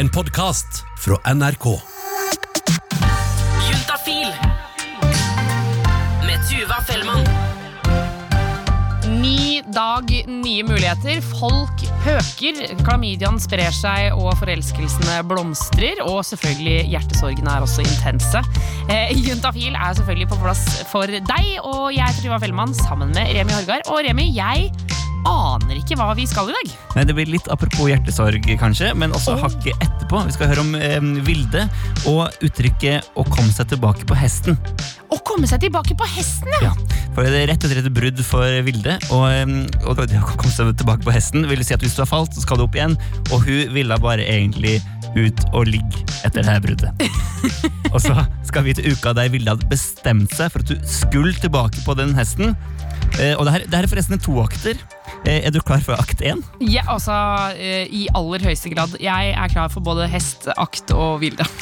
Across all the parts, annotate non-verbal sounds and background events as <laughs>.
En podkast fra NRK. Juntafil med Tuva Fellmann. Ny dag, nye muligheter. Folk pøker, klamydiaen sprer seg, og forelskelsene blomstrer. Og selvfølgelig, hjertesorgene er også intense. Eh, Juntafil er selvfølgelig på plass for deg, og jeg heter Tuva Fellmann sammen med Remi Horgard. Og Remi, jeg aner ikke hva vi skal i dag. Nei, Det blir litt apropos hjertesorg, kanskje, men også Oh. hakket etterpå. Vi skal høre om eh, Vilde og uttrykket 'å komme seg tilbake på hesten'. Å komme seg tilbake på hesten, ja! For det er rett etter et brudd for Vilde. Og, og det å komme seg tilbake på hesten vil si at hvis du har falt, så skal du opp igjen. Og hun ville bare egentlig ut og ligge etter det her bruddet. <laughs> og så skal vi til uka der Vilde hadde bestemt seg for at du skulle tilbake på den hesten. Eh, og det her, det her er forresten en toakter. Eh, er du klar for akt én? Ja, altså, eh, I aller høyeste grad. Jeg er klar for både hest, akt og Vilde. <laughs>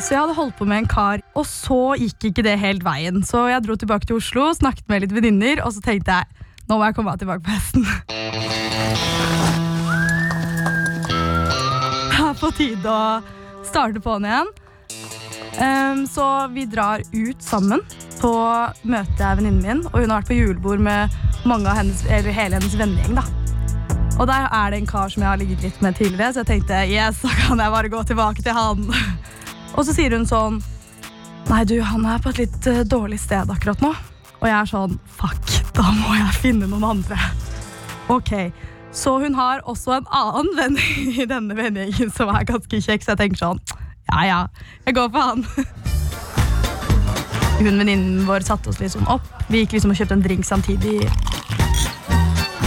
Så jeg hadde holdt på med en kar, og så gikk ikke det helt veien. Så jeg dro tilbake til Oslo, snakket med litt venninner, og så tenkte jeg nå må jeg komme meg tilbake på hesten. <laughs> Det er på tide å starte på'n igjen. Um, så vi drar ut sammen. på møtet er venninnen min, og hun har vært på julebord med mange av hennes, eller hele hennes vennegjeng. Og der er det en kar som jeg har ligget litt med tidligere, så jeg tenkte yes, da kan jeg bare gå tilbake til han. <laughs> Og så sier hun sånn Nei, du, han er på et litt eh, dårlig sted akkurat nå. Og jeg er sånn Fuck, da må jeg finne noen andre. <laughs> Ok, Så hun har også en annen venn <laughs> i denne vennegjengen som er ganske kjekk, så jeg tenker sånn Ja, ja, jeg går for han. Hun venninnen vår satte oss liksom opp. Vi gikk liksom og kjøpte en drink samtidig.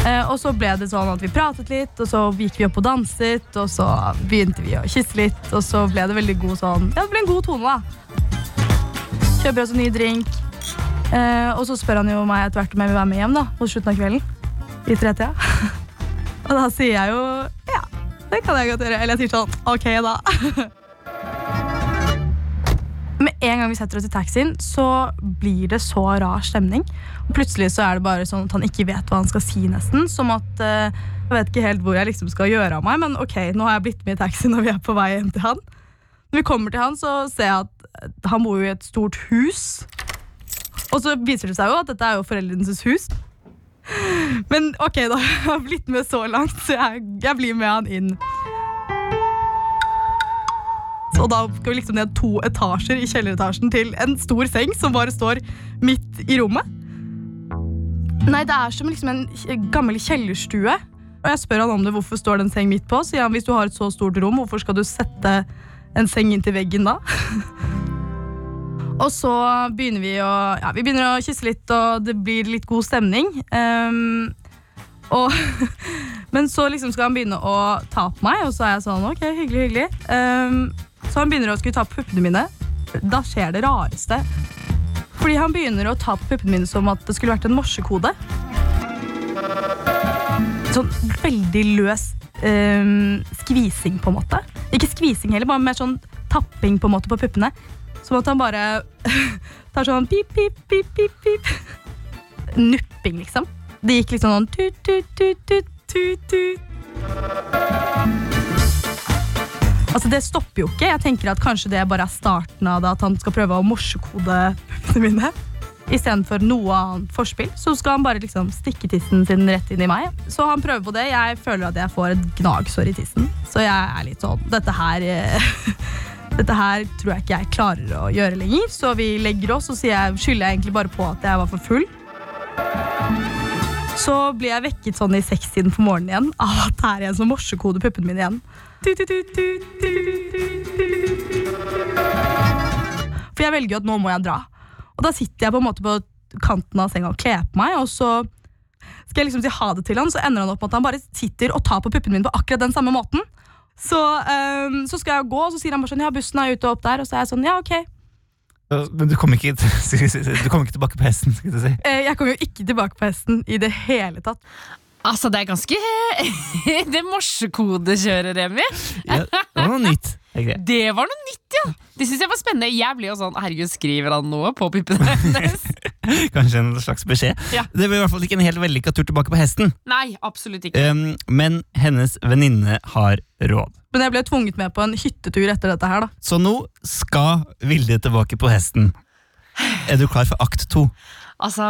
Eh, og så ble det sånn at vi pratet litt, og så gikk vi opp og danset, og så begynte vi å kysse litt, og så ble det veldig god sånn Ja, det ble en god tone, da. Kjøper oss en ny drink. Eh, og så spør han jo meg etter hvert om jeg vil være med hjem da, mot slutten av kvelden. I tretida. Da sier jeg jo ja, det kan jeg godt gjøre. Eller jeg sier sånn ok, da. Med en gang vi setter oss i taxien, så blir det så rar stemning. Plutselig så er det bare sånn at han ikke vet hva han skal si, nesten. Som at uh, Jeg vet ikke helt hvor jeg liksom skal gjøre av meg, men ok, nå har jeg blitt med i taxien, og vi er på vei hjem til han. Når vi kommer til han, så ser jeg at han bor jo i et stort hus. Og så viser det seg jo at dette er jo foreldrenes hus. Men ok, da <laughs> jeg har blitt med så langt, så jeg, jeg blir med han inn. Og da skal vi liksom ned to etasjer i kjelleretasjen til en stor seng som bare står midt i rommet. Nei, det er som liksom en gammel kjellerstue. Og jeg spør han om det, hvorfor står det en seng midt på. Sier han hvis du har et så stort rom, hvorfor skal du sette en seng inntil veggen da? <laughs> og så begynner vi å ja, vi begynner å kysse litt, og det blir litt god stemning. Um, og, <laughs> men så liksom skal han begynne å ta på meg, og så er jeg sånn ok, hyggelig, hyggelig. Um, så han begynner å skulle ta på puppene mine. Da skjer det rareste. Fordi han begynner å ta på puppene mine som at det skulle vært en morsekode. Sånn veldig løs um, skvising, på en måte. Ikke skvising heller, bare mer sånn tapping på en måte på puppene. Som at han bare <laughs> tar sånn pip, pip, pip, pip, pip. Nupping, liksom. Det gikk liksom sånn tut, tut, tut, tut, tut. Altså, det stopper jo ikke. Jeg tenker at Kanskje det bare er starten av det at han skal prøve å morsekode puppene mine. Istedenfor noe annet forspill, så skal han bare liksom stikke tissen sin rett inn i meg. Så han prøver på det. Jeg føler at jeg får et gnagsår i tissen. Så jeg er litt sånn Dette her eh, <laughs> Dette her tror jeg ikke jeg klarer å gjøre lenger. Så vi legger oss, og så skylder jeg egentlig bare på at jeg var for full. Så blir jeg vekket sånn i sekstiden på morgenen igjen av at det er en som morsekoder puppene mine igjen. For jeg velger jo at nå må jeg dra. Og da sitter jeg på en måte på kanten av senga og kler på meg, og så skal jeg liksom si ha det til han, så ender han opp med at han bare sitter og tar på puppene mine på akkurat den samme måten. Så, um, så skal jeg gå, og så sier han bare sånn Ja, bussen er ute og opp der. Og så er jeg sånn Ja, ok. Men du kom ikke, <laughs> du kom ikke tilbake på hesten? skal du si. Eh, Jeg kom jo ikke tilbake på hesten i det hele tatt. Altså, det er ganske <laughs> Det morsekodekjøret, Remi. Ja, det var noe nytt. <laughs> Det er. Det var noe nytt, ja! Det syns jeg var spennende. Jeg blir jo sånn Herregud, skriver han noe på puppene <laughs> hennes? Kanskje en slags beskjed. Ja. Det ble i hvert fall ikke en helt vellykka tur tilbake på hesten. Nei, absolutt ikke. Um, men hennes venninne har råd. Men jeg ble tvunget med på en hyttetur etter dette her, da. Så nå skal Vilde tilbake på hesten. Er du klar for akt to? Altså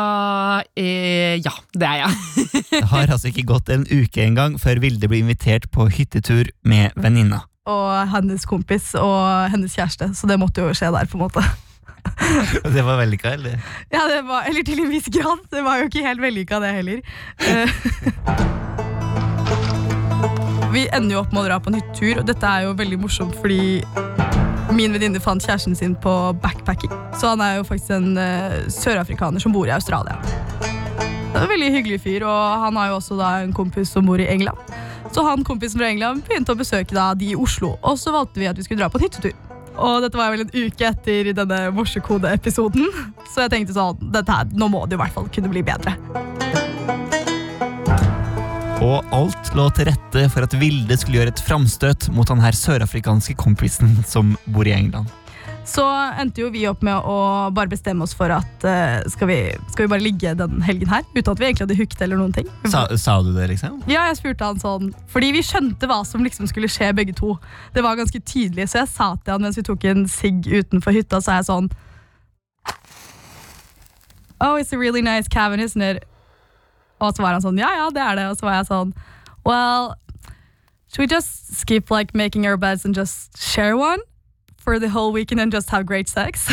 eh, Ja, det er jeg. <laughs> Det har altså ikke gått en uke engang før Vilde blir invitert på hyttetur med venninna. Og hennes kompis og hennes kjæreste, så det måtte jo skje der, på en måte. <laughs> Det var vellykka, eller? Ja, det var, Eller til en viss grad. Det var jo ikke helt vellykka, det heller. Eh, <laughs> Vi ender jo opp med å dra på en hyttetur, og dette er jo veldig morsomt fordi min venninne fant kjæresten sin på backpacking. Så han er jo faktisk en uh, sørafrikaner som bor i Australia. Det er en veldig hyggelig fyr, og han har jo også da en kompis som bor i England. Så han kompisen fra England begynte å besøke da de i Oslo, og så valgte vi at vi skulle dra på en hyttetur. Og dette var vel en uke etter denne morsekode-episoden, så jeg tenkte sånn, dette her, nå må det i hvert fall kunne bli bedre. Og alt lå til rette for at Vilde skulle gjøre et framstøt mot han her sørafrikanske kompisen som bor i England. Så endte jo vi opp med å bare bestemme oss for at uh, skal, vi, skal vi bare ligge den helgen her, uten at vi egentlig hadde hooket eller noen ting. Sa, sa du det, liksom? Ja, jeg spurte han sånn, fordi vi skjønte hva som liksom skulle skje begge to. Det var ganske tydelig, så jeg sa til han mens vi tok en sigg utenfor hytta, så er jeg sånn Oh, it's a really nice cabin, isn't it? Og så var han sånn, ja, ja, det er det. Og så var jeg sånn, well, should we just skip like making our beds and just share one for the whole weekend and just have great sex?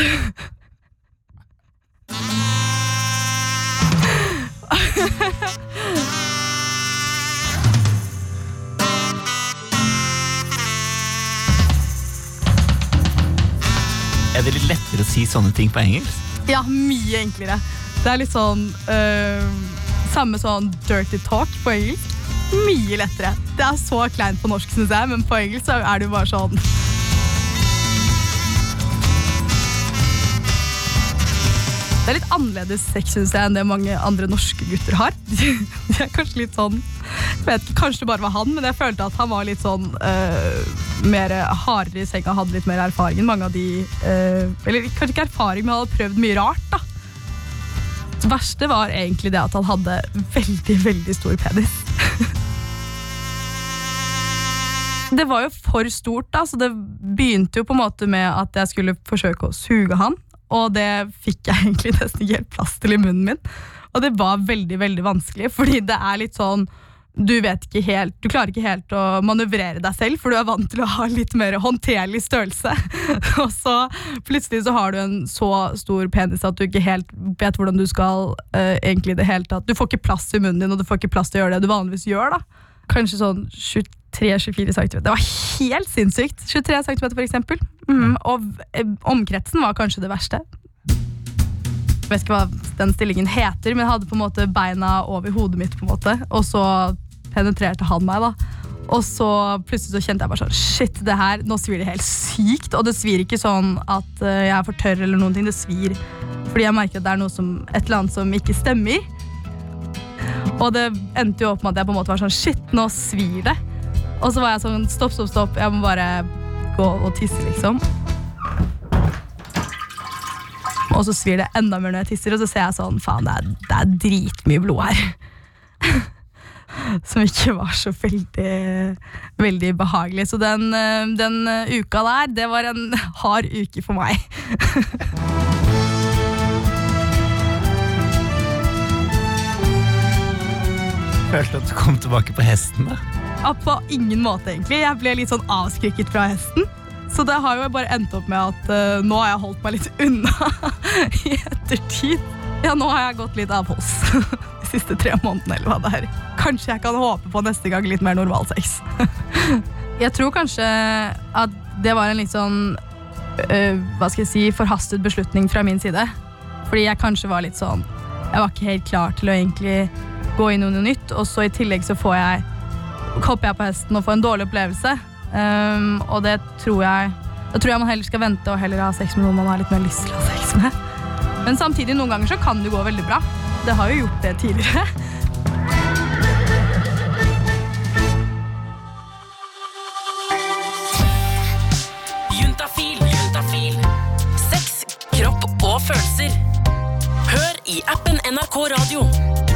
Er det litt lettere å si sånne ting på engelsk? Ja, mye enklere. Det er litt sånn øh, Samme sånn dirty talk på engelsk. Mye lettere. Det er så kleint på norsk, syns jeg, men på engelsk så er det jo bare sånn Det er litt annerledes sex synes jeg, enn det mange andre norske gutter har. <laughs> De er kanskje litt sånn jeg vet ikke, Kanskje det bare var han, men jeg følte at han var litt sånn øh, mer hardere i senga, hadde litt mer erfaring enn mange av de øh, Eller kanskje ikke erfaring, men hadde prøvd mye rart. da verste var egentlig det at han hadde veldig, veldig stor penis. det var jo for stort, da, så det begynte jo på en måte med at jeg skulle forsøke å suge han. Og det fikk jeg egentlig nesten ikke helt plass til i munnen min. Og det var veldig, veldig vanskelig, fordi det er litt sånn du vet ikke helt, du klarer ikke helt å manøvrere deg selv, for du er vant til å ha litt mer håndterlig størrelse. <laughs> Og så plutselig så har du en så stor penis at du ikke helt vet hvordan du skal uh, egentlig det hele tatt. Du får ikke plass i munnen din, og du får ikke plass til å gjøre det du vanligvis gjør. da. Kanskje sånn 23-24 cm. Det var helt sinnssykt. 23 cm, for eksempel. Mm, og eh, omkretsen var kanskje det verste. Jeg vet ikke hva den stillingen heter, men jeg hadde på en måte beina over hodet mitt. på en måte Og så penetrerte han meg. da Og så plutselig så kjente jeg bare sånn Shit, det her, nå svir det helt sykt. Og det svir ikke sånn at eh, jeg er for tørr, eller noen ting det svir fordi jeg merker at det er noe som, et eller annet som ikke stemmer. Og det endte jo opp med at jeg på en måte var sånn Shit, nå svir det. Og så var jeg sånn Stopp, stopp, stopp. Jeg må bare gå og tisse, liksom. Og så svir det enda mer når jeg tisser, og så ser jeg sånn Faen, det er, det er dritmye blod her. <laughs> Som ikke var så veldig, veldig behagelig. Så den, eh, den eh, uka der, det var en <laughs> hard uke for meg. <laughs> Følte at du kom tilbake på hesten. da. Ja, på ingen måte, egentlig. Jeg ble litt sånn avskrekket fra hesten. Så det har jo bare endt opp med at uh, nå har jeg holdt meg litt unna <laughs> i ettertid. Ja, nå har jeg gått litt avholds <laughs> de siste tre månedene, eller hva det er. Kanskje jeg kan håpe på neste gang litt mer normal sex. <laughs> jeg tror kanskje at det var en litt sånn uh, hva skal jeg si, forhastet beslutning fra min side. Fordi jeg kanskje var litt sånn Jeg var ikke helt klar til å egentlig gå inn i noe nytt, og så i tillegg så får jeg hopper jeg på hesten og får en dårlig opplevelse. Um, og det tror jeg Da tror jeg man heller skal vente og heller ha sex med noen man har litt mer lyst til å ha sex med. Men samtidig, noen ganger så kan det gå veldig bra. Det har jo gjort det tidligere. Juntafil, juntafil. Sex, kropp og følelser. Hør i appen NRK Radio.